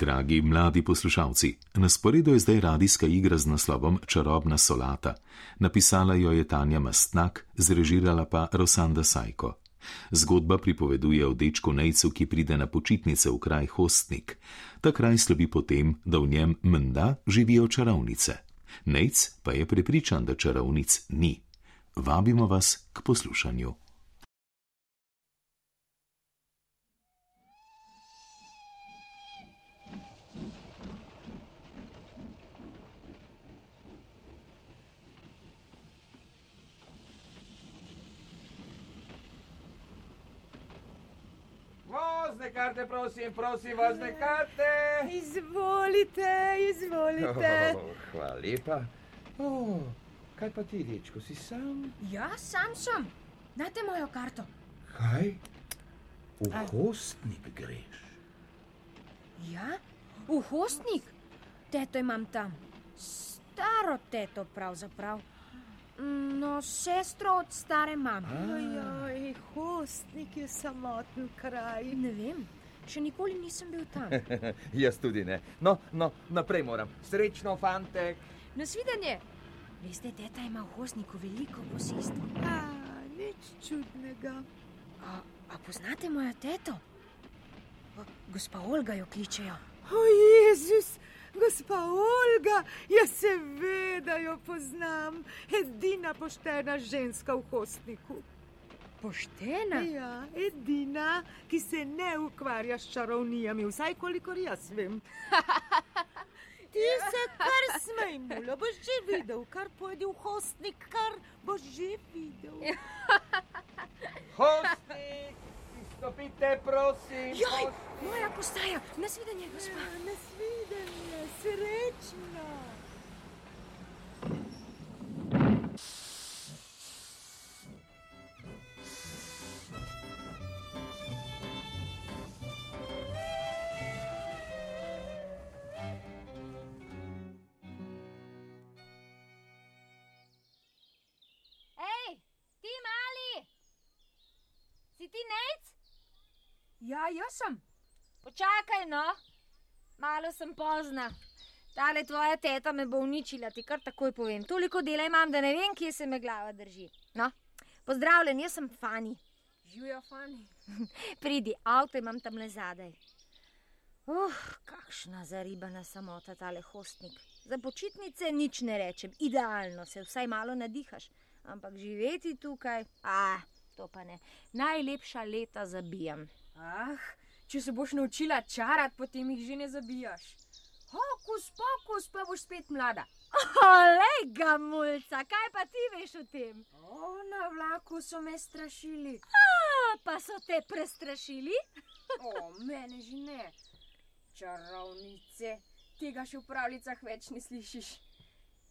Dragi mladi poslušalci, na sporedu je zdaj radijska igra z naslovom Čarobna solata. Napisala jo je Tanja Mastnak, zrežirala pa Rosanda Sajko. Zgodba pripoveduje o dečku Nejcu, ki pride na počitnice v kraj Hostnik. Ta kraj slovi potem, da v njem menda živijo čarovnice. Nejc pa je prepričan, da čarovnic ni. Vabimo vas k poslušanju. Vozne karte, prosim, prosim, vozne karte. Izvolite, izvolite. Oh, hvala lepa. Oh, kaj pa ti, dečko, si sam? Ja, sam sem. Dajte mojo karto. Kaj? V A- hostnik greš. Ja, v hostnik. Teto imam tam. Staro teto pravzaprav. Mm, No, sestro od stare mame. Ojoj, hostnik je samoten kraj. Ne vem, še nikoli nisem bil tam. Jaz tudi ne. No, no, naprej moram. Srečno, fantek. Nasvidenje. Veste, teta ima v hostniku veliko posestva. A, nič čudnega. A, a poznate mojo teto? Gospa Olga jo kličejo. O, Jezus, gospa Olga, jaz seveda jo poznam. Edina poštena ženska v hostniku. Poštena. Ja, edina, ki se ne ukvarja s čarovnijami, vsaj kolikor jaz vem. Ti se kar smej, mulo, boš že videl, kar pojdi v hostnik, kar boš že videl. Hostnik, izstopite, prosim. Joj, moja postaja. Nasvidenje, gospa. Ja, Nasvidenje, srečno. Ja, jaz sem. Počakaj, no, malo sem pozna. Tale tvoja teta me bo uničila, ti kar takoj povem. Toliko dela imam, da ne vem, kje se me glava drži. No, pozdravljen, jaz sem Fani. Živijo fani. Pridi, avto imam tam le zadaj. Uf, kakšna zaribana samota tale hostnik. Za počitnice nič ne rečem, idealno se vsaj malo nadihaš, ampak živeti tukaj, ah, to pa ne. Najlepša leta zabijam. Ah, če se boš naučila čarati, potem jih že ne zabijaš. Hokus pokus, pa boš spet mlada. Olej ga, mulca, kaj pa ti veš o tem? O, na vlaku so me strašili. A, pa so te prestrašili? O, mene že ne. Čarovnice, tega še v pravljicah več ne slišiš.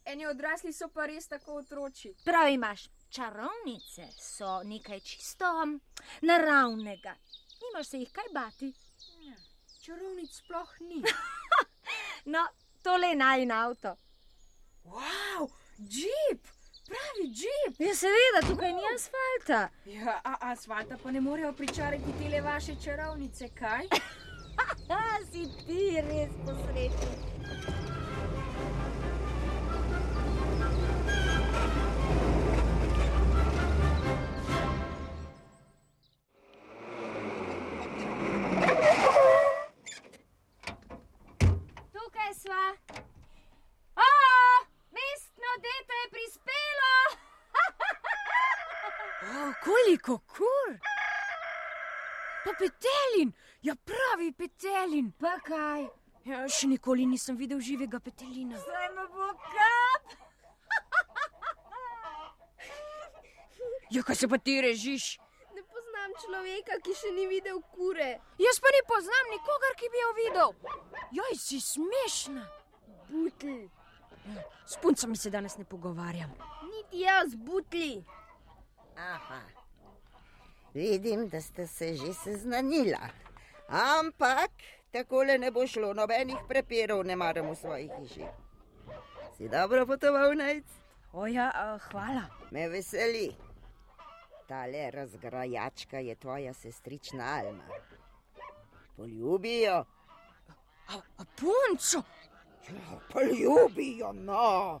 Eni odrasli so pa res tako otroči. Prav imaš, čarovnice so nekaj čisto naravnega. Nimaš se jih kaj bati. Čarovnic sploh ni. No, tole je najin avto. Wow, džip, pravi džip. Ja, seveda, tukaj ni asfalta. Ja, a asfalta pa ne morejo pričarati tele vaše čarovnice, kaj? A, si ti res posrečen. Ja pravi petelin. Pa kaj? Ja, še nikoli nisem videl živega petelina. Zdaj me bo kap. Ja, kaj se pa ti režiš? Ne poznam človeka, ki še ni videl kure. Jaz pa ne poznam nikogar, ki bi jo videl. Joj, si smešna. Butl. S puncami se danes ne pogovarjam. Niti jaz, butli. Aha. Vidim, da ste se že seznanila. Ampak takole ne bo šlo, nobenih prepirov ne maram v svoji hiši. Si dobro potoval, najc? O ja, a, hvala. Me veseli. Tale razgrajačka je tvoja sestrična Alma. Poljubijo. A, a punco. Ja, pa ljubijo, no,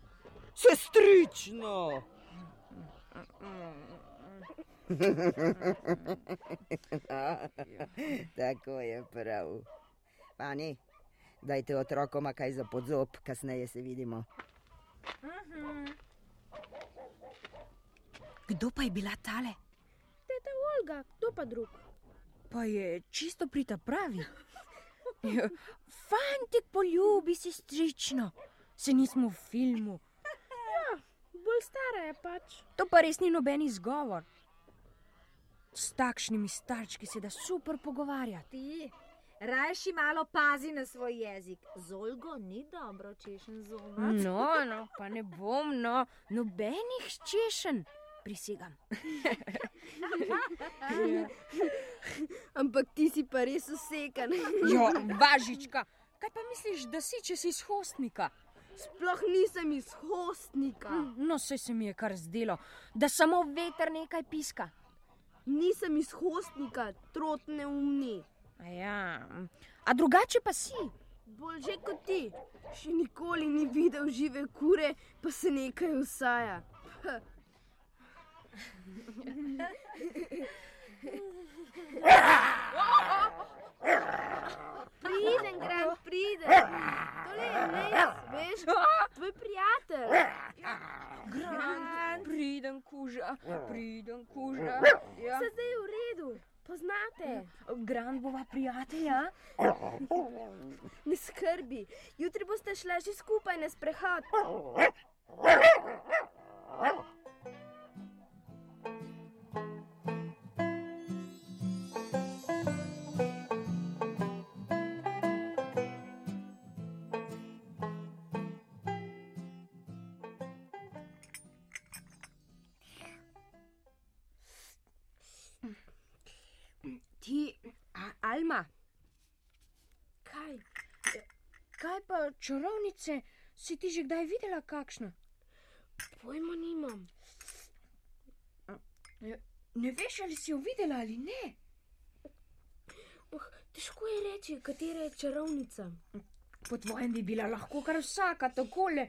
sestrično. Tako je prav. Pani, dajte otrokoma kaj za podzob, kasneje se vidimo. Kdo pa je bila tale? Teta Olga, kdo pa drug? Pa je čisto pri ta pravi. Ja, Fantik poljubi se strično, se nismo v filmu. Bolj stara je pač. To pa res ni noben izgovor. S takšnimi starčki se da super pogovarjati. Ti, rajši malo pazi na svoj jezik. Zolgo ni dobro, češen zoba. No, no, pa ne bom, no, nobenih češen, prisegam. Ampak ti si pa res usekan. Jo, važička, kaj pa misliš, da si, če si iz hostnika? Sploh nisem iz hostnika. No, se se mi je kar zdelo, da samo veter nekaj piska. Nisem iz hostnika, trot neumni. A ja, a drugače pa si. Bolj že kot ti. Še nikoli ni videl žive kure, pa se nekaj usaja. Pridem, gran, pridem. Tole je les, veš, tvoj prijatelj. Gran, pridem kuža, pridem kuža. Ja. Se zdaj v redu, poznate. Gran bova prijatelja. Ne skrbi, jutri boste šla že skupaj na sprehod. Pa čarovnice, si ti že kdaj videla kakšno? Pojma nimam. Ne veš, ali si jo videla ali ne. Oh, težko je reči, katera je čarovnica. Po tvojem bi bila lahko kar vsaka takole,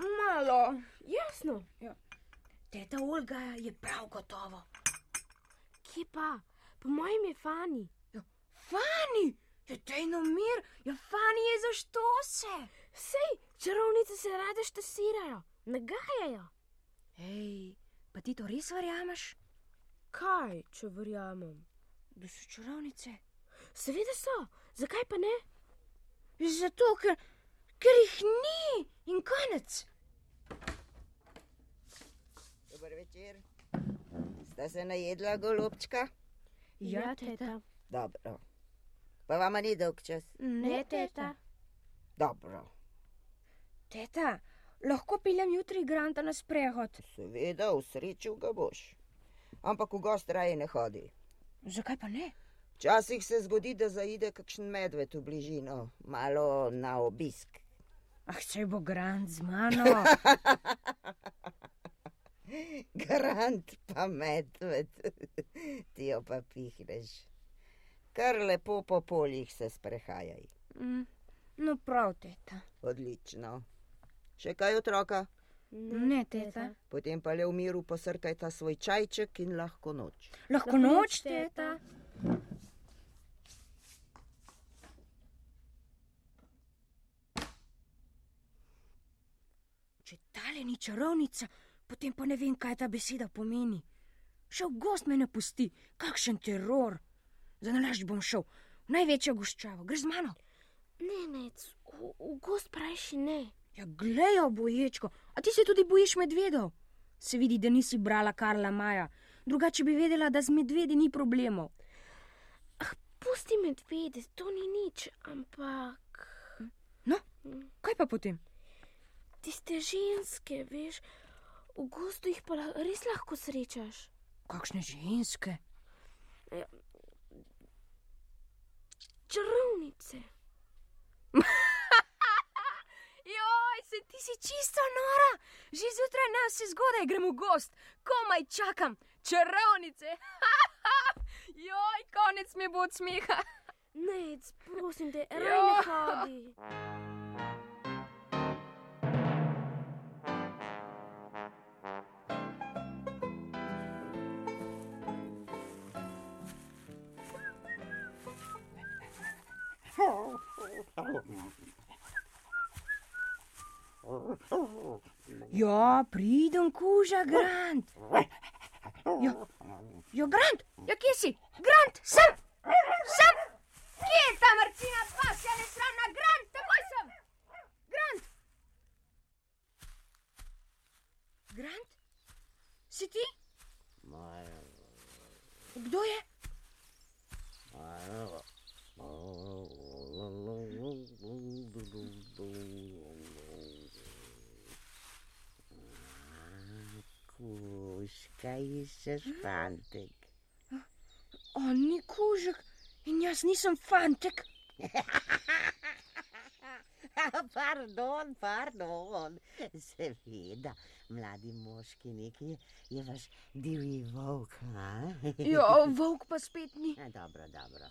malo. Jasno, Teta Olga je prav gotovo. kje pa? Po mojem je Fani. Fani, je tejno mir, ja Fani je za što se. Sej, čarovnice se rade štasirajo, nagajajo. Hej, pa ti to res verjameš, Kaj, če verjamem? da so čarovnice? Seveda so, zakaj pa ne? Zato, ker, ker jih ni in konec. Dober večer. Sta se najedla, golobčka? Ja, teta. Dobro. Pa vama ni dolg čas. Ne, teta. Dobro. Teta, lahko peljem jutri Granta na sprehod. Seveda, v sreču ga boš. Ampak v gost raje ne hodi. Zakaj pa ne? Včasih se zgodi, da zaide kakšen medved v bližino, malo na obisk. Ah, če bo Grant z mano. Garant pa medved, ti jo pa pihneš. Kar lepo po poljih se sprehajaj. Mm, no, prav, teta. Odlično. Še kaj otroka? Ne, teta. Potem pa le v miru posrkaj ta svoj čajček in lahko noč. Lahko noč, teta. Če tale ni čarovnica, potem pa ne vem, kaj ta beseda pomeni. Še v gost me ne pusti, kakšen teror. Za nalaž bom šel, v največjo goščavo, greš z mano. Ne, ne, v, v gost prajši ne. Ja, glejo, boječko, a ti se tudi bojiš medvedov? Se vidi, da nisi brala Karla Maja, drugače bi vedela, da z medvedi ni problemov. Pusti medvede, to ni nič, ampak No, kaj pa potem? tiste ženske, veš, v gostu jih pa res lahko srečaš. Kakšne ženske? Čarovnice. Joj, se ti si čisto nora, že zjutraj nas se zgodaj gremo gost, komaj čakam, čarovnice. Joj, konec mi bo od smeha. Ne, prosim te, raj ne hodi. Ja, pridem, kuža, Grant. Ja, ja Grant, ja, kje si? Grant, sem, sem. Kje je ta Marcina, pa se ne sramna, Grant, takoj sem. Grant. Grant, si ti? Kdo je? Kuš, kaj iščeš, fantek? On ni kužek in jaz nisem fantek. Pardon, pardon. Seveda, mladi moški neki je vaš divji volk. a? Ja, volk pa spet ni. Dobro, dobro.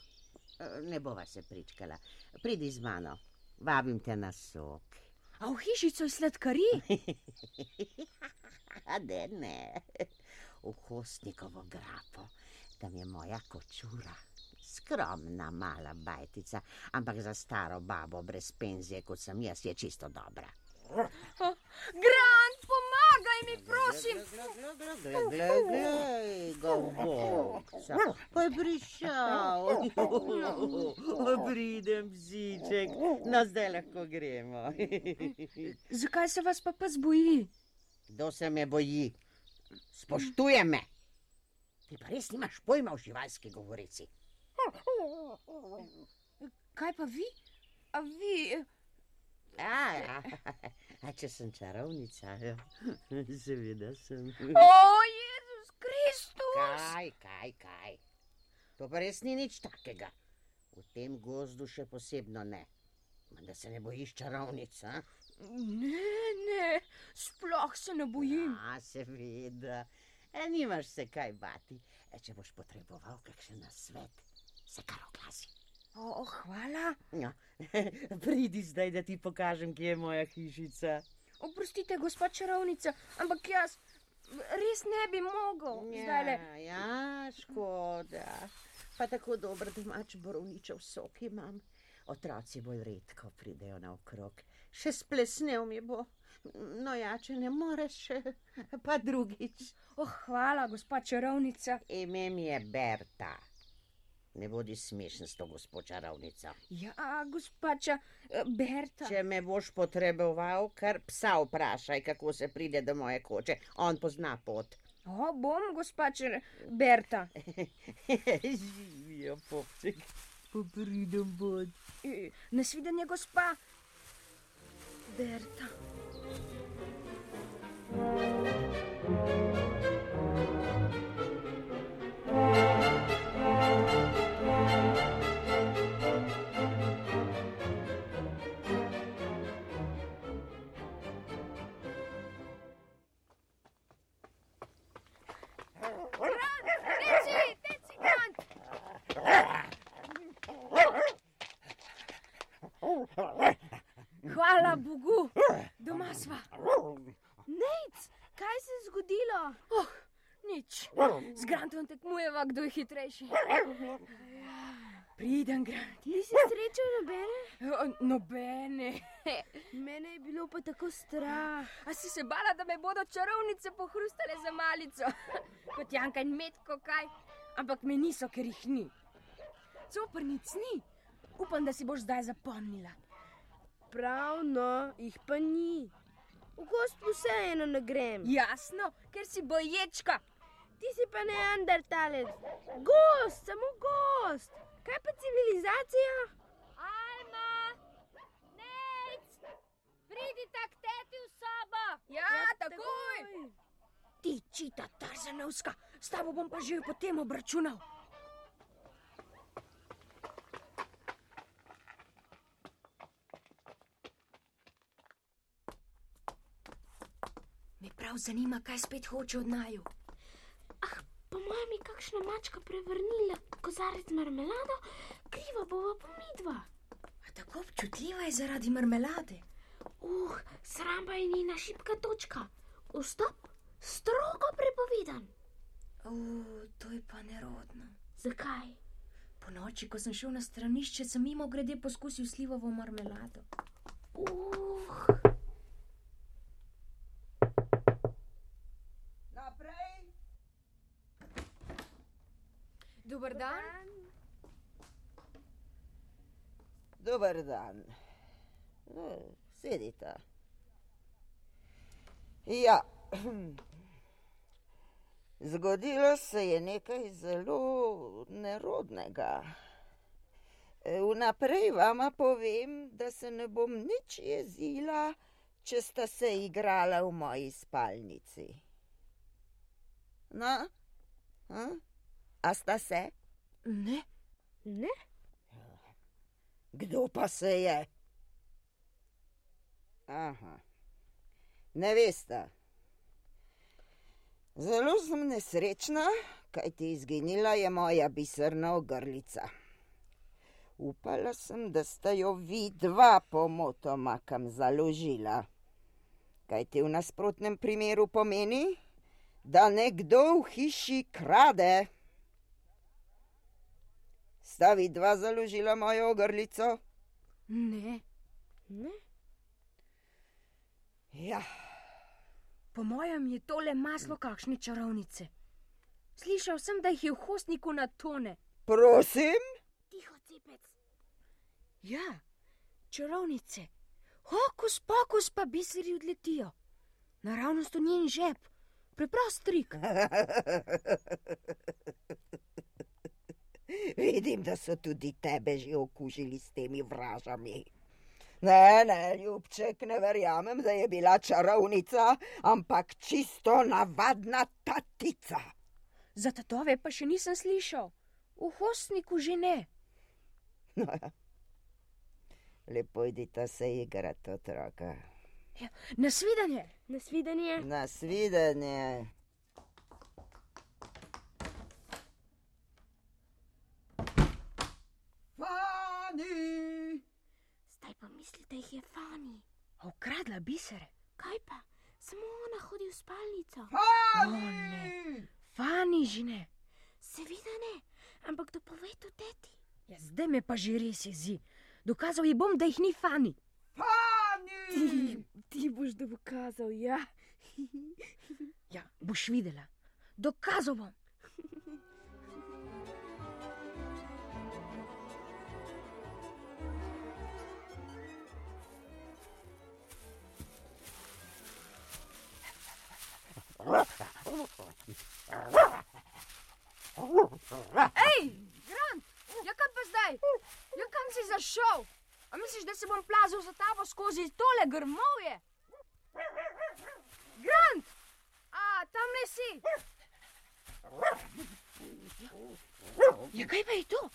Ne bova se pričkala. Pridi z mano, vabim te na sok. A v hišico je sladkari? A ne, ne. V Kostnikovo grapo, tam je moja kočura. Skromna mala bajtica, ampak za staro babo brez penzije, kot sem jaz, je čisto dobra. Grant, pomagaj mi, prosim. Glej, glej, govokca, pa je prišel. Pridem, psiček, no zdaj lahko gremo. Zakaj se vas pa pa zboji? Kdo se me boji? Spoštuje me. Ti pa res nimaš pojma v živalski govorici. Kaj pa vi? A vi? A, a, a če sem čarovnica, ja. seveda sem. O, Jezus Kristus! Kaj, kaj, kaj. To pa res ni nič takega. V tem gozdu še posebno ne. Da se ne bojiš čarovnica. Ne, ne, sploh se ne bojim. A, seveda. E, nimaš se kaj bati. E, če boš potreboval kakšen nasvet, se kar oglasi. O, hvala. Ja. Pridi zdaj, da ti pokažem, kje je moja hišica. Oprostite, gospod čarovnica, ampak jaz res ne bi mogel. Zdajle. Ja, ja, škoda. Pa tako dober domač borovničev sok imam. Otroci bolj redko pridejo naokrog. Še splesnev mi bo. No ja, če ne moreš, pa drugič. Oh, hvala, gospod čarovnica. Ime mi je Berta. Ne bodi smešen s to gospod čarovnico. Ja, gospača Berta. Če me boš potreboval, kar psa vprašaj, kako se pride do moje koče. On pozna pot. O, bom, gospača Berta. Živijo, popček. Popridem bod. E, Nasvidenje, gospa Berta. Teci, Z Grantom tekmujeva, kdo je hitrejši. Pridem, Grant. Nisi srečal nobene? O, Nobene. Mene je bilo pa tako strah. A si se bala, da me bodo čarovnice pohrustale za malico? Kot Janka in Metko, kaj? Ampak me niso, ker jih ni. Coprnic ni. Upam, da si boš zdaj zapomnila. Pravno, jih pa ni. V gost vseeno ne grem. Jasno, ker si boječka. Ti si pa neandertalec. Gost, samo gost. Kaj pa civilizacija? Alma, nec, pridite k teti v sobo. Ja, takoj. Ti čita Tarzanovska, s tabo bom pa že potem obračunal. Me prav zanima, kaj spet hoče od naju. Po mojem je kakšna mačka prevrnila kozarec marmelado, kriva bova pomidva. A tako občutljiva je zaradi marmelade. Uh, sramba je njena šipka točka. Vstop, strogo prepovedan. O, to je pa nerodno. Zakaj? Po noči, ko sem šel na stranišče, sem mimo grede poskusil slivovo marmelado. Uh, dober dan. Dober dan. E, Sedite. Ja, zgodilo se je nekaj zelo nerodnega. E, Vnaprej vama povem, da se ne bom nič jezila, če sta se igrala v moji spalnici. No, a? A sta se? Ne, Ne? Kdo pa se je? Aha, ne veste. Zelo sem nesrečna, kaj ti izginila je moja biserna ogrlica. Upala sem, da sta jo vi dva pomotoma kam založila. Kaj ti v nasprotnem primeru pomeni, da nekdo v hiši krade. Sta vi dva založila mojo ogrlico? ne. Ne? Ja. Po mojem je tole maslo kakšne čarovnice. Slišal sem, da jih je v hostniku na tone. Prosim? Tiho, cepec. Ja, čarovnice. Hokus pokus pa biseri odletijo. Naravnost v njen žep. Preprost trik. Vidim, da so tudi tebe že okužili s temi vražami. Ne, ne, ljubček, ne verjamem, da je bila čarovnica, ampak čisto navadna tatica. Za tatove pa še nisem slišal. V hostniku že ne. No. Lepo idita se igrati, otroka. Ja, nasvidenje. Nasvidenje. Na Fani! Zdaj pa misli, da jih je Fani. Ukradla bisere. Kaj pa? Samo ona hodi v spalnico. Fani! Fani že ne. Seveda ne, ampak to pove to teti. Ja, zdaj me pa že res jezi. Dokazal ji bom, da jih ni Fani. Fani! ti boš dokazal, ja. Ja, boš videla. Dokazal bom. Ej, Grant, ja kam pa zdaj? Ja kam si zašel? A misliš, da se bom plazil za tabo skozi tole grmovje? Grant! A, tam ne si. Ja, kaj pa je to?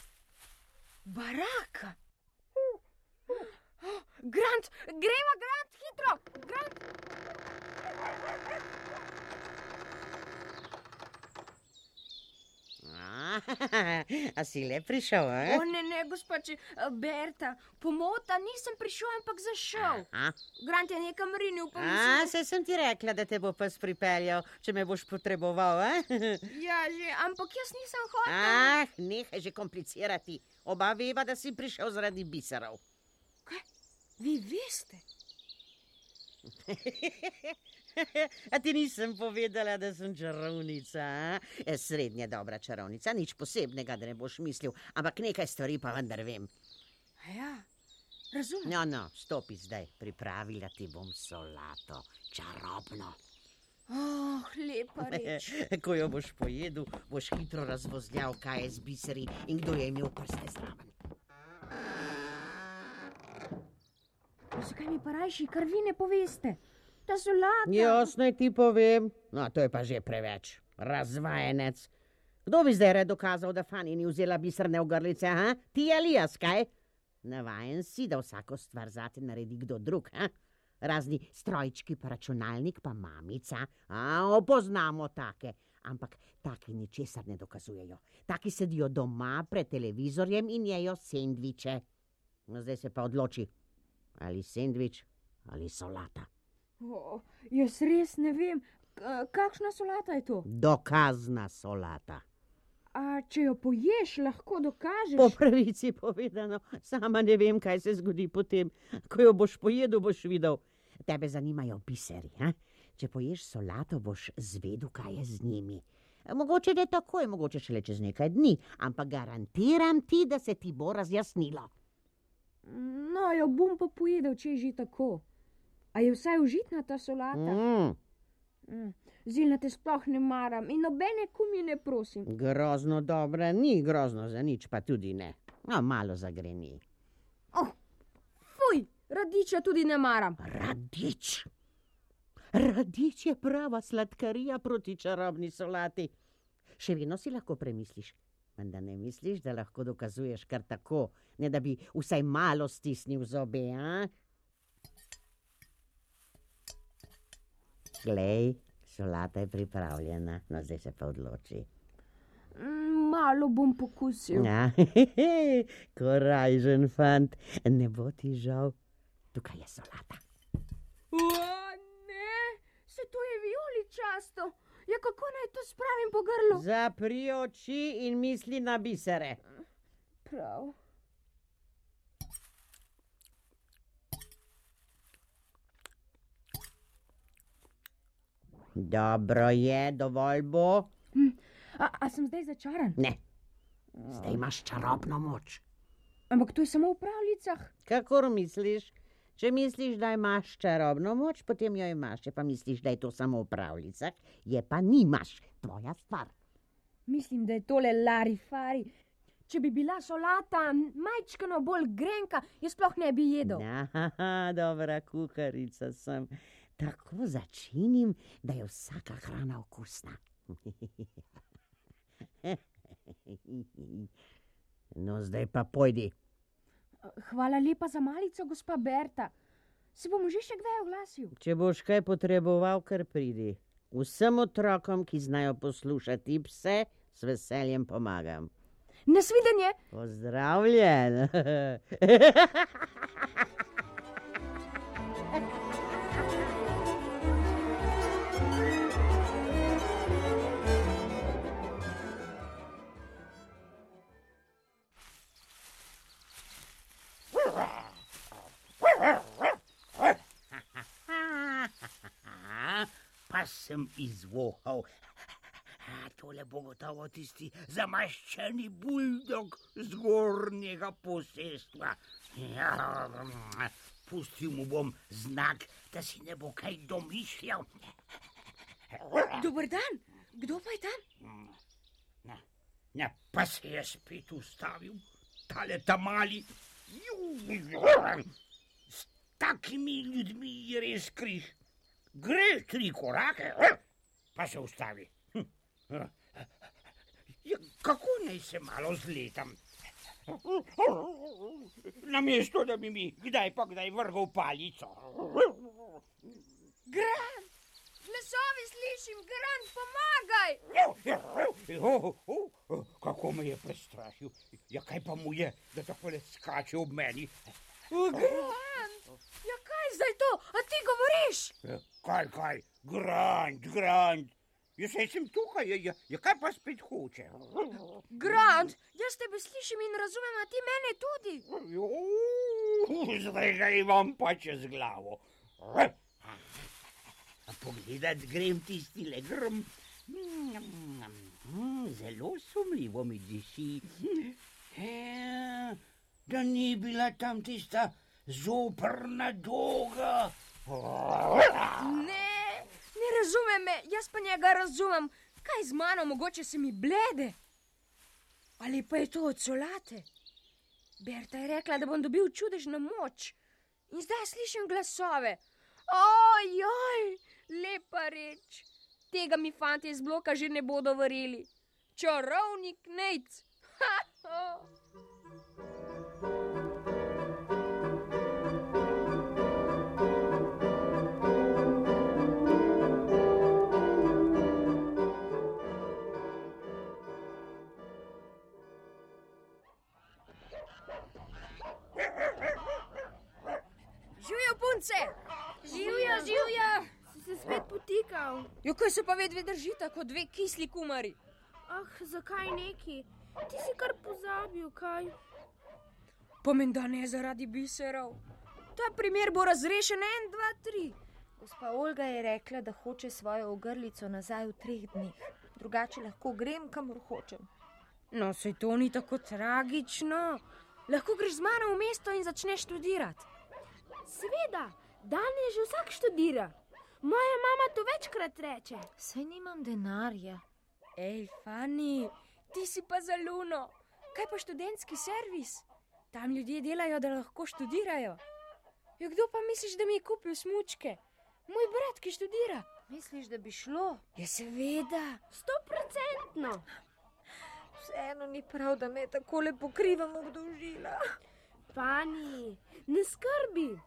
Baraka. Oh, Grant, greva, Grant, hitro! Grant! A si le prišel, a? O, ne, ne, gospači, Berta, pomota, nisem prišel, ampak zašel. A, Grant je nekam rinil, pa a mislim. se sem ti rekla, da te bo pes pripeljal, če me boš potreboval, a? Ja, že, ampak jaz nisem hotel. Ah, nehaj že komplicirati. Oba veva, da si prišel zaradi biserov. Vi veste. A ti nisem povedala, da sem čarovnica, a? E, Srednje dobra čarovnica, nič posebnega, da ne boš mislil, ampak nekaj stvari pa vendar vem. A ja, razumem. No, no, stopi zdaj, pripravila ti bom solato, čarobno. Oh, lepa reč. Ko jo boš pojedel, boš hitro razvozljal, kaj je z biseri in kdo je imel prste zraven. Zakaj mi pa rajši, kar vi ne poveste? Ta solata. Jasno je ti povem. No, to je pa že preveč. Razvajenec. Kdo bi zdaj rad dokazal, da Fani ni vzela biserne ogrlice, ha? Ti ali jaz, kaj? Navajen si, da vsako stvar zate naredi kdo drug, ha? Razni strojčki, pa računalnik, pa mamica. A, opoznamo take. Ampak taki ničesar ne dokazujejo. Taki sedijo doma pred televizorjem in jejo sendviče. No, zdaj se pa odloči, ali sendvič ali solata. Oh, jaz res ne vem, kakšna solata je to. Dokazna solata. A če jo poješ, lahko dokažeš. Po pravici povedano, sama ne vem, kaj se zgodi potem. Ko jo boš pojedel, boš videl. Tebe zanimajo biseri. Ha? Če poješ solato, boš zvedel, kaj je z njimi. Mogoče ne takoj, mogoče šele čez nekaj dni, ampak garantiram ti, da se ti bo razjasnilo. No, jo bom pa pojedel, če je že tako. A je vsaj užitna ta solata? Mm, Mm. Zilna te sploh ne maram in nobene kumi ne prosim. grozno dobra, ni grozno za nič, pa tudi ne. No, malo zagreni. Fuj, radiča tudi ne maram. Radič. Radič je prava sladkarija proti čarobni solati. Še vedno si lahko premisliš. Vendar ne misliš, da lahko dokazuješ kar tako, ne da bi vsaj malo stisnil zobe. A? Glej, solata je pripravljena, no zdaj se pa odloči. Mm, Malo bom pokusil. Ja, korajžen fant, ne bo ti žal. Tukaj je solata. O, ne, se to je vijoličasto. Ja, kako naj to spravim po grlu? Zapri oči in misli na bisere. Prav. Dobro je, dovolj bo. A, a sem zdaj začaran? Ne, zdaj imaš čarobno moč. Ampak to je samo v pravljicah. Kakor misliš? Če misliš, da imaš čarobno moč, potem jo imaš. Če pa misliš, da je to samo v pravljicah, je pa nimaš. Tvoja stvar. Mislim, da je tole larifari. Če bi bila solata majčkano bolj grenka, jo sploh ne bi jedel. Ja, dobra kuharica sem. Tako začinim, da je vsaka hrana okusna. No, zdaj pa pojdi. Hvala lepa za malico, gospa Berta. Se bom že še kdaj oglasil? Če boš kaj potreboval, kar pridi. Vsem otrokom, ki znajo poslušati pse, s veseljem pomagam. Nasvidenje! Pozdravljen. sem izvohal. A, Tole bo gotovo tisti zamaščeni buldog z gornjega posestva. Ja, pustil mu bom znak, da si ne bo kaj domišljal. Dober dan, kdo pa je tam? Ne, pa se je spet ustavil, tale ta mali. S takimi ljudmi je res križ. Gre tri korake, pa se ustavi. Hm. Ja, kako naj se malo zletam? Namesto, da bi mi kdaj pa kdaj vrgal palico. Gran! Glasovi slišim, Gran, pomagaj! Oh, oh, oh, kako me je prestrašil. Ja, kaj pa mu je, da tako le skače ob meni? Gran! Zdaj to? A ti govoriš? Ja, Kaj, kaj, grant, grant. Jaz sem tukaj, ja, ja, ja kaj pa spet hoče? Grant, jaz tebe slišim in razumem, a ti mene tudi. Jo, Zdaj ga imam pa čez glavo. A pogledat grem tisti le grm. Zelo sumljivo mi diši. E, da ni bila tam tista zoprna doga. Ne, ne razume me, jaz pa njega razumem. Kaj z mano, mogoče se mi blede? Ali pa je to od solate? Berta je rekla, da bom dobil čudežno moč. In zdaj slišim glasove. Ojoj, lepa reč. Tega mi fanti iz bloka že ne bodo verjeli. Čarovnik Nec. Ha, ha. Punce! Živijo, živijo! Si se spet potikal. Jo, kaj se pa vedve držita kot dve kisli kumari? Ah, zakaj neki? Ti si kar pozabil, kaj? Pomen, da ne zaradi biserov. Ta primer bo razrešen en, dva, tri. Gospa Olga je rekla, da hoče svojo ogrlico nazaj v treh dneh. Drugače lahko grem, kamor hočem. No, se to ni tako tragično. Lahko greš z mano v mesto in začneš študirati. Seveda, danes že vsak študira. Moja mama to večkrat reče. Saj nimam denarja. Ej, Fani, ti si pa za luno. Kaj pa študentski servis? Tam ljudje delajo, da lahko študirajo. Jo, kdo pa misliš, da mi je kupil smučke? Moj brat, ki študira. Misliš, da bi šlo? Ja, seveda. Stoprocentno. Vseeno ni prav, da me tako lepo krivam obdolžila. Fani, ne skrbi.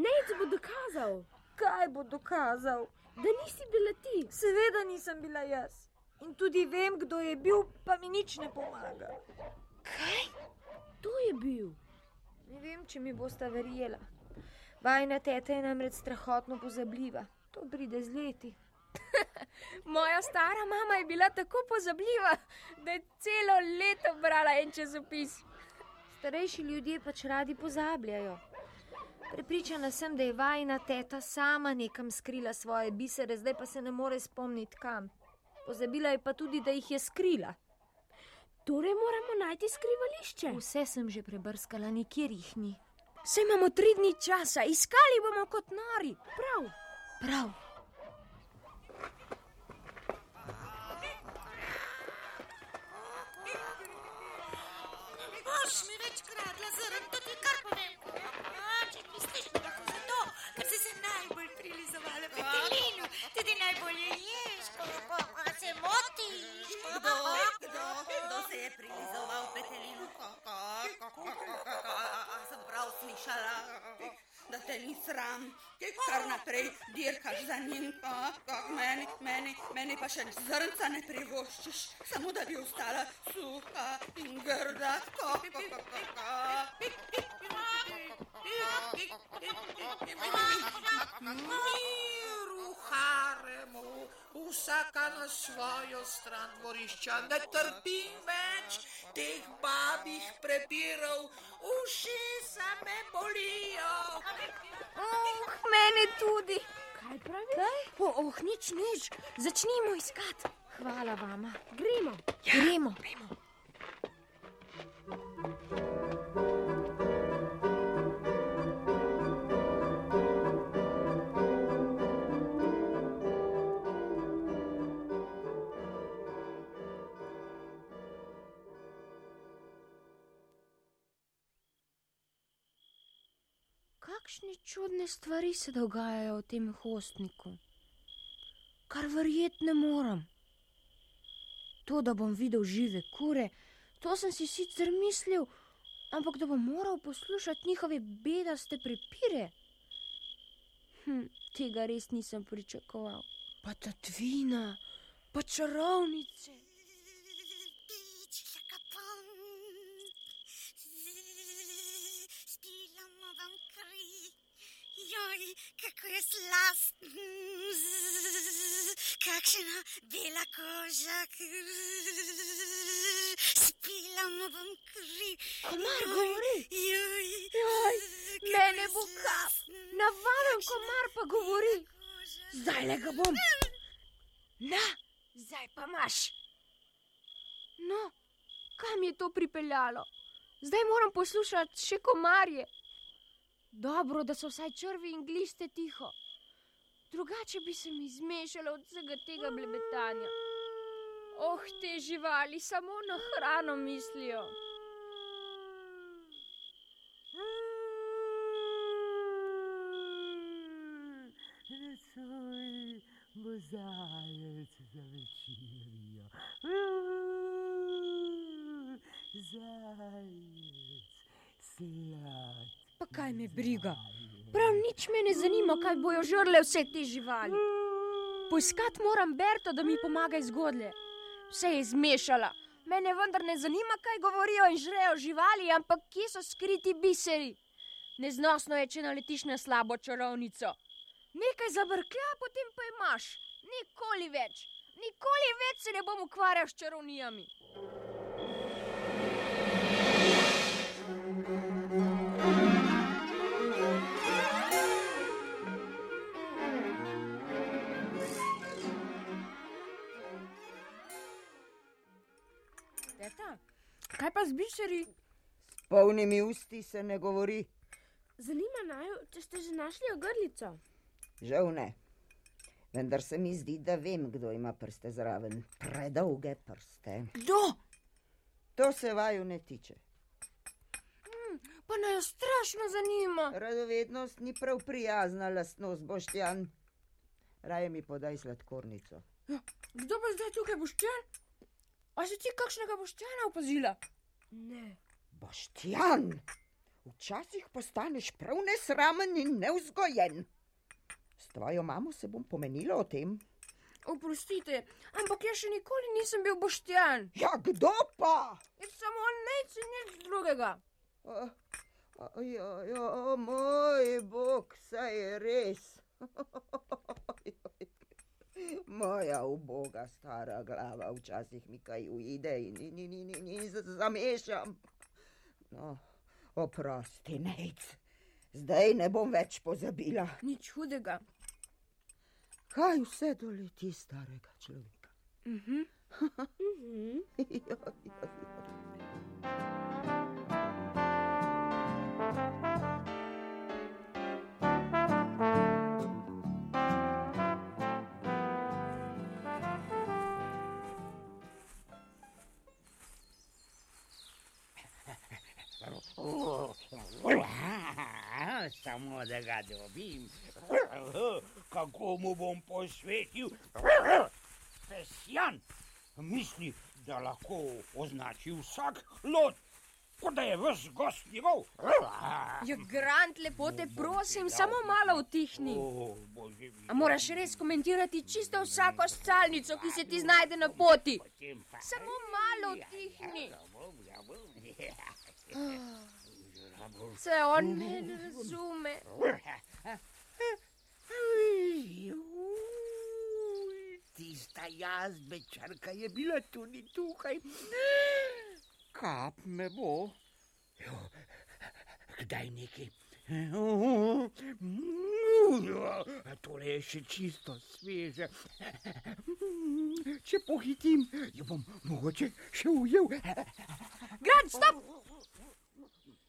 Nec bo dokazal, Kaj bo dokazal? da nisi bila ti. Seveda nisem bila jaz. In tudi vem, kdo je bil, pa mi nič ne pomaga. To je bil. Ne vem, če mi boste verjela. Vajna teta je namreč strahotno pozabljiva. To pride z leti. Moja stara mama je bila tako pozabljiva, da je celo leto brala en časopis. Starejši ljudje pač radi pozabljajo. Prepričana sem, da je vajna teta sama nekam skrila svoje bisere, zdaj pa se ne more spomniti kam. Pozabila je pa tudi, da jih je skrila. Torej moramo najti skrivališče. Vse sem že prebrskala, nikjer jih ni. Saj imamo tri dni časa, iskali bomo kot nori. Prav. Prav. Boš mi več kradla zrn, to ti kar povem. Tudi najbolje ješ, ko pa se motiš. Kdo? Kdo? Kdo se je prilizoval petelinu? Sem prav slišala, da te ni sram, kar naprej dirkaš za njim. Meni, meni, meni pa še zrnca ne privoščiš, samo da bi ostala suha in grda. Miru haremu, vsaka na svojo stran dvorišča. Ne trpim več teh babih prepirov, ušesa me bolijo. Oh, mene tudi. Kaj pravi? Kaj? Oh, oh, nič, nič. Začnimo iskati. Hvala vama. Gremo. Gremo. Kakšne čudne stvari se dogajajo v tem hostniku? Kar verjeti ne morem. To, da bom videl žive kure, to sem si sicer mislil, ampak da bom moral poslušati njihove bedaste prepire. Hm, tega res nisem pričakoval. Pa tatvina, pa čarovnice. Joj, kako je slastno. Kakšna bela koža. Spilamo vam kri. Komar govori. Joj, Joj, mene bo kap. Navaden komar pa govori. Zdaj le ga bom. Na, zdaj pa imaš. No, kam je to pripeljalo? Zdaj moram poslušati še komarje. Dobro, da so vsaj črvi in gliste tiho. Drugače bi se mi zmešalo od vsega tega blebetanja. Oh, te živali samo na hrano mislijo. Nocoj bo zajec za večerjo. Zajec, slad. Pa kaj me briga? Prav nič me ne zanima, kaj bojo žrle vse te živali. Poiskati moram Berto, da mi pomaga izgodle. Vse je zmešala. Mene vendar ne zanima, kaj govorijo in žrejo živali, ampak kje so skriti biseri. Neznosno je, če naletiš na slabo čarovnico. Nekaj zabrklja, potem pa imaš. Nikoli več. Nikoli več se ne bom ukvarjal s čarovnijami. Kaj pa z bišeri? Polnimi usti se ne govori, Zanima naju, če ste že našli ogrlico. žal ne. Vendar se mi zdi, da vem, kdo ima prste zraven. Predolge prste. Kdo? To se vaju ne tiče. Pa naj jo strašno zanima. Radovednost ni prav prijazna lastnost, Boštjan. Raje mi podaj sladkornico. Kdo pa zdaj tukaj boštjan? A si ti kakšnega boštjana opazila? Ne. Boštjan, včasih postaneš prav nesramen in neuzgojen. S tvojo mamo se bom pomenila o tem. Oprostite, ampak jaz še nikoli nisem bil boštjan. Ja, kdo pa? Je samo nec in nič drugega. A, a, ja, ja, moj bog, saj je res. Moja uboga stara glava, včasih mi kaj uide in, in, in, in, in, in zamešam. No, oprosti, nec. Zdaj ne bom več pozabila. Nič hudega. Kaj vse doleti starega človeka? Mhm. Mhm. Ja, ja, ja. Samo da ga dobim. Kako mu bom posvetil? Pesjan misli, da lahko označi vsak lot, kot da je ves gost njegov. Ja, Grant, lepo te prosim, samo malo utihni. A moraš res komentirati čisto vsako scalnico, ki se ti znajde na poti. Samo malo utihni. Se on razume. Uj, Tista jazbečarka je bila tudi tukaj. Kap me bo. Kdaj neki? Tole je še čisto sveže. Če pohitim, jo bom mogoče še ujel. Grant, stop!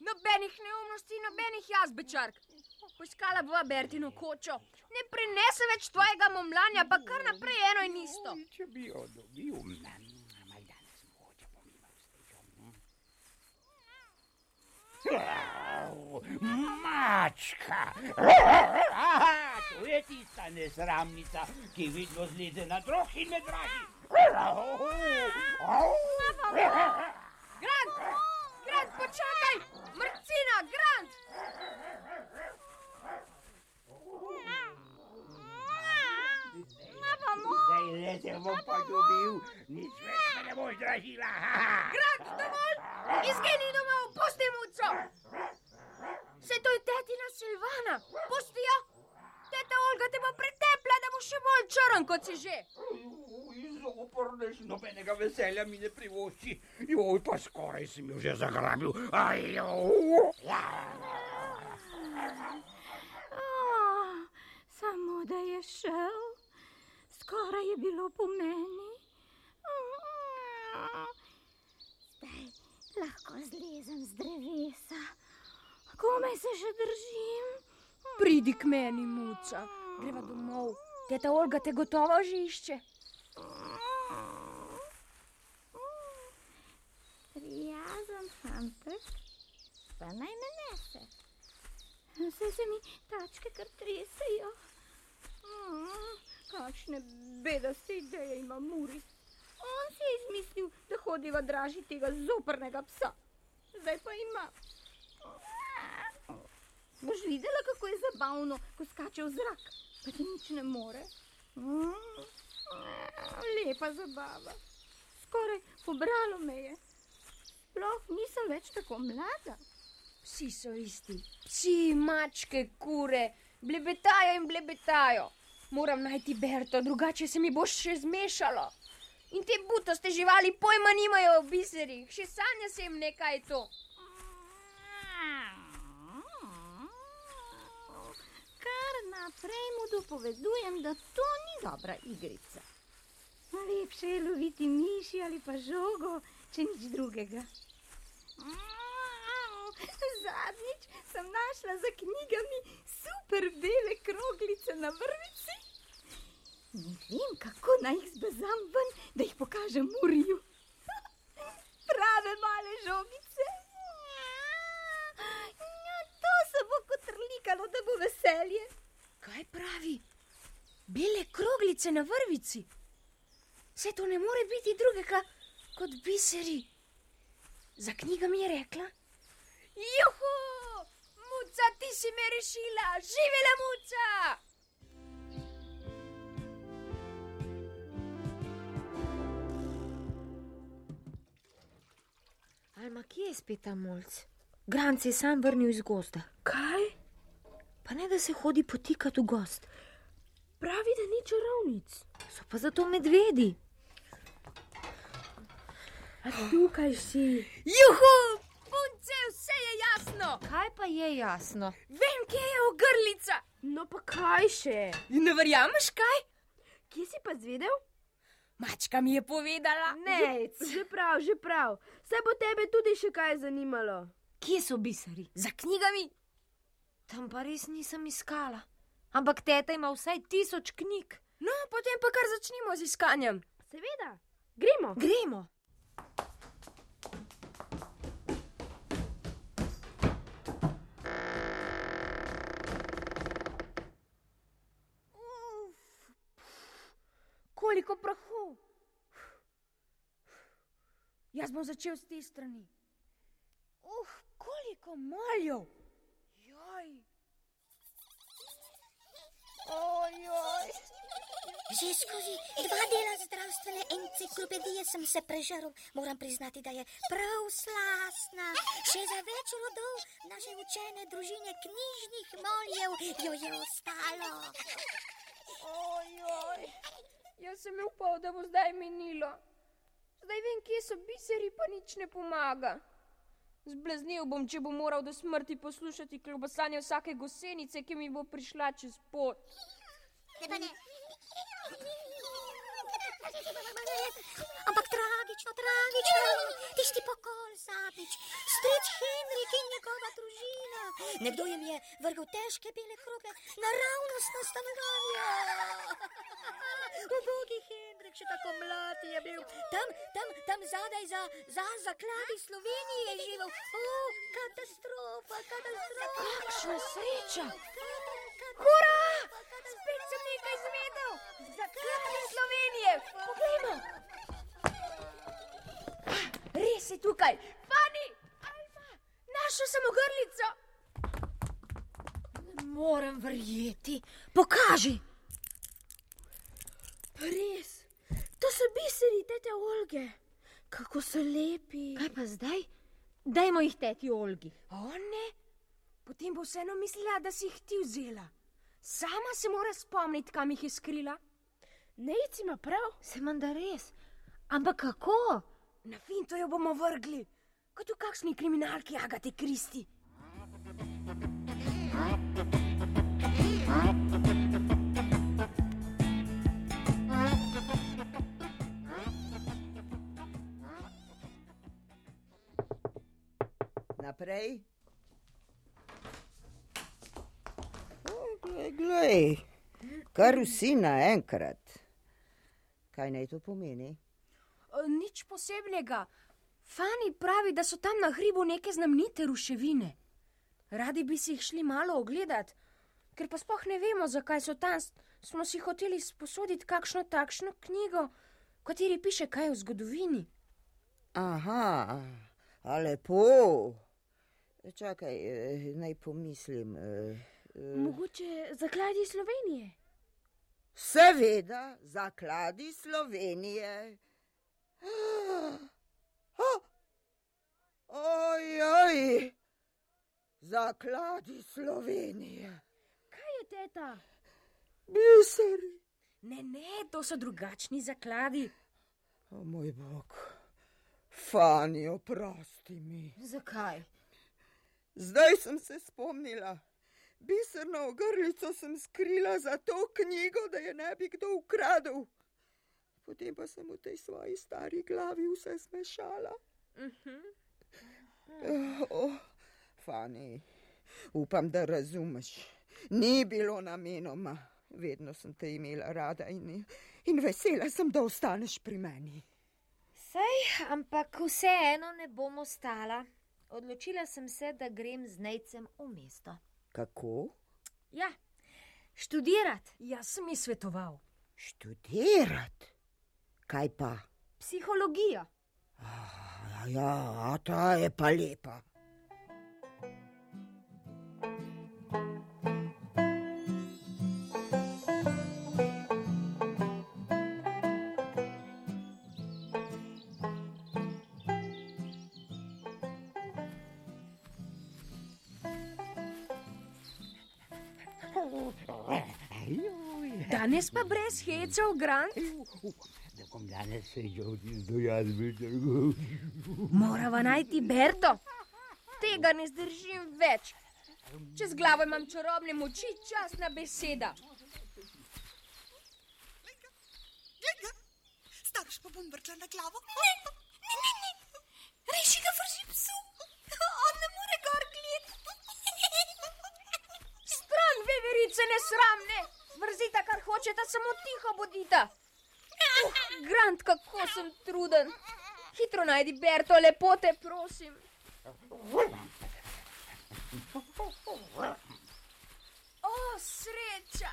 Nobenih neumnosti, nobenih jazbečark. Poiskala bova Bertino kočo. Ne prinese več tvojega momlanja, pa kar naprej eno in isto. Če bi jo dobil, mal danes mogoče bom imel srečo. Mačka! To je tista nesramnica, ki vidno zleze na drog in me dragi. Grant! Grant, počakaj! Mrcina, Grant! Zdaj le te bom pa dobil, nič več me ne boš dražila. Grant, dovolj! Izgini domov, pusti muco! Se to je tetina Silvana, pusti jo! Teta Olga te bo pretepla, da bo še bolj črn, kot si že. Zoprneš, nobenega veselja mi ne privošči. Joj, pa skoraj sem jo že zagrabil. Aj. Oh, samo da je šel, skoraj je bilo po meni. Zdaj lahko zlezem z drevesa, komaj se že držim. Pridi k meni, muca. Greva domov. Teta Olga te gotovo že išče. Prijazen fantek, pa naj me nese. Vse se mi tačke kar tresajo. Mm, kakšne bedaste ideje ima Muri. On si je izmislil, da hodiva draži tega zoprnega psa. Zdaj pa ima. Boš videla, kako je zabavno, ko skače v zrak, pa ti nič ne more. Lepa zabava. Skoraj pobralo me je. Sploh nisem več tako mlada. Psi so isti. Psi, mačke, kure, blebetajo in blebetajo. Moram najti Berto, drugače se mi bo še zmešalo. In te butaste živali pojma nimajo o biserih, še sanja se jim nekaj to. Kar naprej mu dopovedujem, da to ni dobra igrica. Lepše je loviti miši ali pa žogo, če nič drugega. Zadnjič sem našla za knjigami super bele kroglice na vrvici. Ne vem, kako naj jih zbezam ven, da jih pokažem Muriju. Prave male žogice. Ja, to se bo kot rlikalo, da bo veselje. Kaj pravi? Bele kroglice na vrvici. Vse to ne more biti drugega kot biseri. Za knjigami je rekla: Juhu, muca, ti si me rešila, živela muca! Alma, kje je spet ta mulj? Grand se je sam vrnil iz gozda. Kaj? Pa ne da se hodi potikati v gost. Pravi, da ni čarovnic. So pa zato medvedi. A tukaj si. Juhu, punce, vse je jasno. Kaj pa je jasno? Vem, kje je ogrlica. No pa kaj še? Ne verjameš kaj? Kje si pa zvedel? Mačka mi je povedala. Ne, že prav, že prav. Se bo tebe tudi še kaj zanimalo. Kje so biseri? Za knjigami. Tam pa res nisem iskala. Ampak teta ima vsaj tisoč knjig. No, potem pa kar začnimo z iskanjem. Seveda, gremo. Gremo. Koliko prahu. Jaz bom začel s te strani. Uf, koliko moljev. Joj. Ojoj. Že skozi dva dela zdravstvene enciklopedije sem se prežrl. Moram priznati, da je prav slasna. Še za več rodov naše učene družine knjižnih moljev jo je ostalo. Ojoj. Jaz sem upal, da bo zdaj minilo. Zdaj vem, kje so biseri, pa nič ne pomaga. Zbleznil bom, če bom moral do smrti poslušati klobasanje vsake gosenice, ki mi bo prišla čez pot. Ne pa ne. Ampak tragično, tragično, tisti pokol zadnjič, stric Henrik in njegova družina. Nekdo jim je vrgel težke bele krogle naravnost na stanovanje. Ubogi Henrik, še tako mlad je bil. Tam, tam, tam zadaj za, za zakladi Slovenije je živel. O, katastrofa, katastrofa. Kakšna sreča! Hura! Spet sem nekaj izvedel! Zakladi Slovenije! Poglejmo! Res je tukaj! Fani! Alma! Našel sem ogrlico! Ne morem verjeti! Pokaži! Res, to so biseri tete Olge. Kako so lepi. Kaj pa zdaj? Dajmo jih teti Olgi. O ne! Potem bo vseeno mislila, da si jih ti vzela. Sama se mora spomniti, kam jih je skrila. Nejc ima prav. Se manda res. Ampak kako? Na finto jo bomo vrgli, kot v kakšni kriminalki Agate Kristi. Naprej. Glej, glej, kar vsi naenkrat. Kaj naj to pomeni? O, nič posebnega. Fani pravi, da so tam na hribu neke znamenite ruševine. Radi bi si jih šli malo ogledati, ker pa sploh ne vemo, zakaj so tam. Smo si hoteli sposoditi kakšno takšno knjigo, v kateri piše kaj o zgodovini. Aha, a lepo. Čakaj, eh, naj pomislim. eh. Mogoče zakladi Slovenije. Seveda, zakladi Slovenije. Ojoj, zakladi Slovenije. Kaj je teta? Biseri. Ne, ne, to so drugačni zakladi. O moj bog, Fani, oprosti mi. Zakaj? Zdaj sem se spomnila. Biserno ogrlico sem skrila za to knjigo, da je ne bi kdo ukradel. Potem pa sem v tej svoji stari glavi vse smešala. Oh, Fani, upam, da razumeš. Ni bilo namenoma. Vedno sem te imela rada in, in vesela sem, da ostaneš pri meni. Sej, ampak vseeno ne bom ostala. Odločila sem se, da grem z nejcem v mesto. Kako? Ja, študirati. Jaz sem ji svetoval. Študirati? Kaj pa? Psihologijo. Ja, ja, ta je pa lepa. Danes pa brez hecev, Grant. Da bom danes sedel do jazbe. Morava najti Berto. Tega ne zdržim več. Čez glavo imam čarobne moči, časna beseda. Starš pa bom vrtla na glavo. Ne, ne, ne, ne. Reši ga vrži psu. On ne more gor gledati. Stran, veverice nesramne. Hočeta, samo tiho bodita. Uh, Grant, kako sem truden. Hitro najdi Berto, lepo te prosim. O, sreča,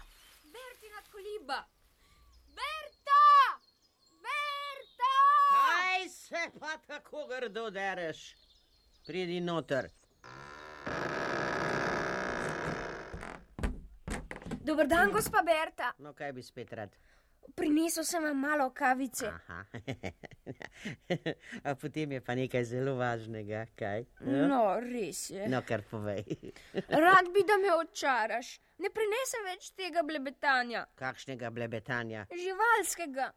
Bertina koliba. Berta! Berta! Kaj se pa tako grdo dereš? Pridi noter. Dober dan, gospa Berta. No, kaj bi spet rad? Prinesel sem vam malo kavice. Aha. A potem je pa nekaj zelo važnega, kaj? No, res je. no kar povej. Rad bi, da me očaraš. Ne prinesem več tega blebetanja, Kakšnega blebetanja? živalskega.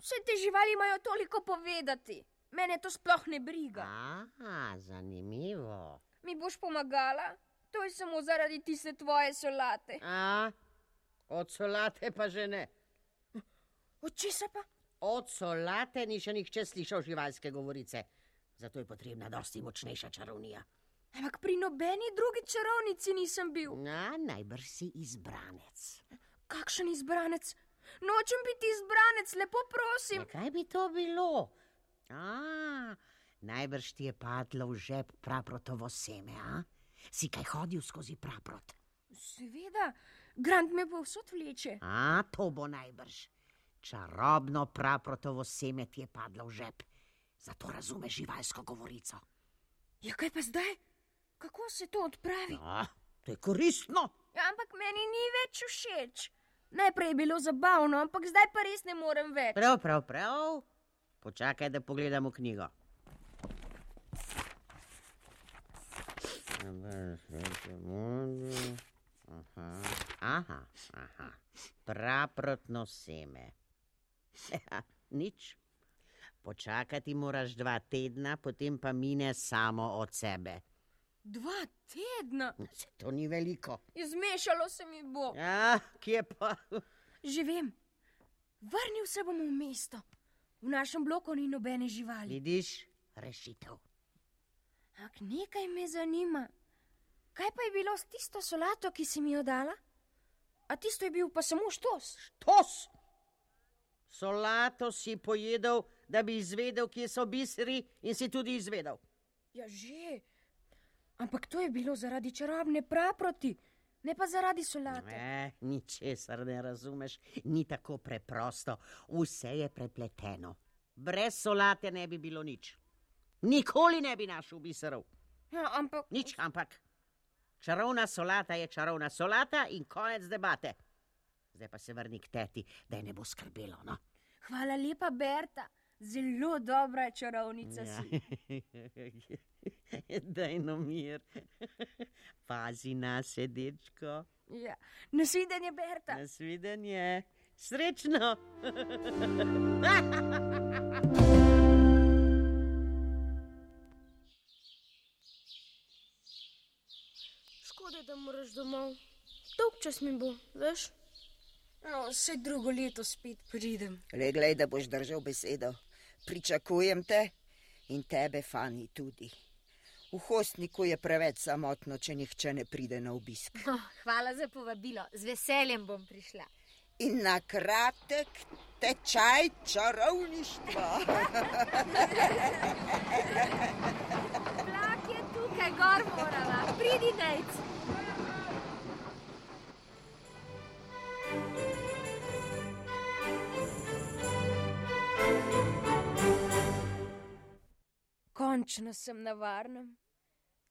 Vse te živali imajo toliko povedati. Mene to sploh ne briga. Aha, zanimivo. Mi boš pomagala? To je samo zaradi tiste tvoje solate. A, od solate pa že ne. Od česa pa? Od solate ni še nihče slišal živalske govorice. Zato je potrebna dosti močnejša čarovnija. Ampak pri nobeni drugi čarovnici nisem bil. Na, najbrž si izbranec. Kakšen izbranec? Nočem biti izbranec, lepo prosim. Ja, kaj bi to bilo? A, najbrž ti je padlo v žep praprotovo seme, a? Si kaj hodil skozi praprot? Seveda, Grant me povsod vleče. A, to bo najbrž. Čarobno praprotovo seme ti je padlo v žep. Zato razumeš živalsko govorico. Ja, kaj pa zdaj? Kako se to odpravi? A, to je koristno. Ja, ampak meni ni več všeč. Najprej je bilo zabavno, ampak zdaj pa res ne morem več. Prav, prav, prav. Počakaj, da pogledamo knjigo. Aha, aha, aha. praprotno seme. Ja, nič. Počakati moraš dva tedna, potem pa mine samo od sebe. Dva tedna. Se to ni veliko. Izmešalo se mi bo. Ja, kje pa? Že vem. Vrnil se bom v mesto. V našem bloku ni nobene živali. Vidiš, rešitev. Ak nekaj me zanima. Kaj pa je bilo s tisto solato, ki si mi jo dala? A tisto je bil pa samo štos. Štos! Solato si pojedel, da bi izvedel, kje so biseri, in si tudi izvedel. Ja, že. Ampak to je bilo zaradi čarobne praproti, ne pa zaradi solate. E, ničesar ne razumeš, ni tako preprosto, vse je prepleteno. Brez solate ne bi bilo nič. Nikoli ne bi našel biserov. Ja, ampak. Nič, ampak. Čarovna solata je čarovna solata in konec debate. Zdaj pa se vrni k teti, da je ne bo skrbelo. No? Hvala lepa, Berta. Zelo dobra čarovnica Ja. Daj no mir. Pazi na se, dečko. Ja. Nasvidenje, Berta. Nasvidenje. Srečno. da moraš domov. Dolg čas mi bo, veš? No, vse drugo leto spet pridem. Le glej, da boš držal besedo. Pričakujem te in tebe, Fani, tudi. V hostniku je preveč samotno, če nihče ne pride na obisk. Oh, hvala za povabilo, z veseljem bom prišla. In na kratek tečaj čarovništva. Vlak je tukaj, gor morala, pridi dejc. Končno sem na varnem.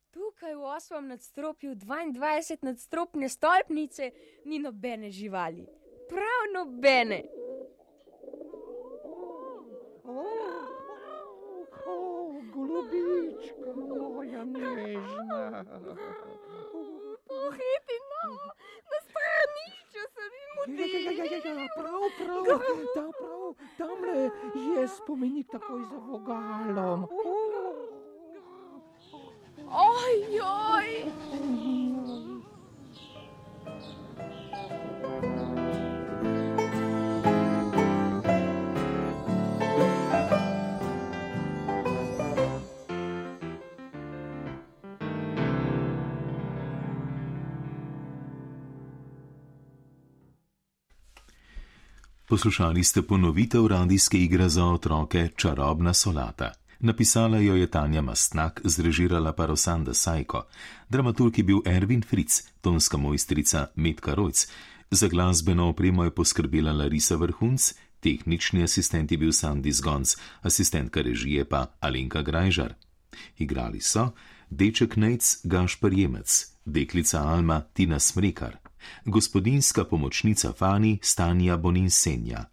Tukaj v osmem nadstropju 22 nadstropne stolpnice ni nobene živali. Prav nobene. Golubička moja nežna. Pohiti no, na stranišču se mi Ja, ja, ja, ja, ja, ja, prav, prav, da, prav, tamle je spomenik takoj za vogalom. Ojoj! Poslušali ste ponovitev radijske igre za otroke Čarobna solata. Napisala jo je Tanja Mastnak, zrežirala pa Rosanda Sajko. Dramaturg je bil Ervin Fritz, tonska mojstrica Metka Rojc. Za glasbeno opremo je poskrbela Larisa Vrhunc, tehnični asistent je bil Sandy Zgonc, asistentka režije pa Alenka Grajžar. Igrali so deček Nejc Gašpar Jemec, deklica Alma Tina Smrekar, gospodinska pomočnica Fani Stanja Boninsenja,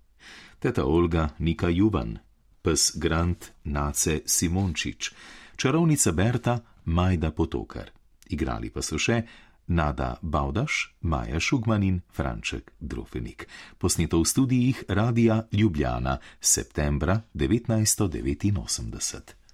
teta Olga Nika Juvan, pes Grant Nace Simončič, čarovnica Berta Majda Potokar. Igrali pa so še Nada Baudaš, Maja Šugman in Franček Drofenik. Posneto v studijih Radija Ljubljana septembra 1989.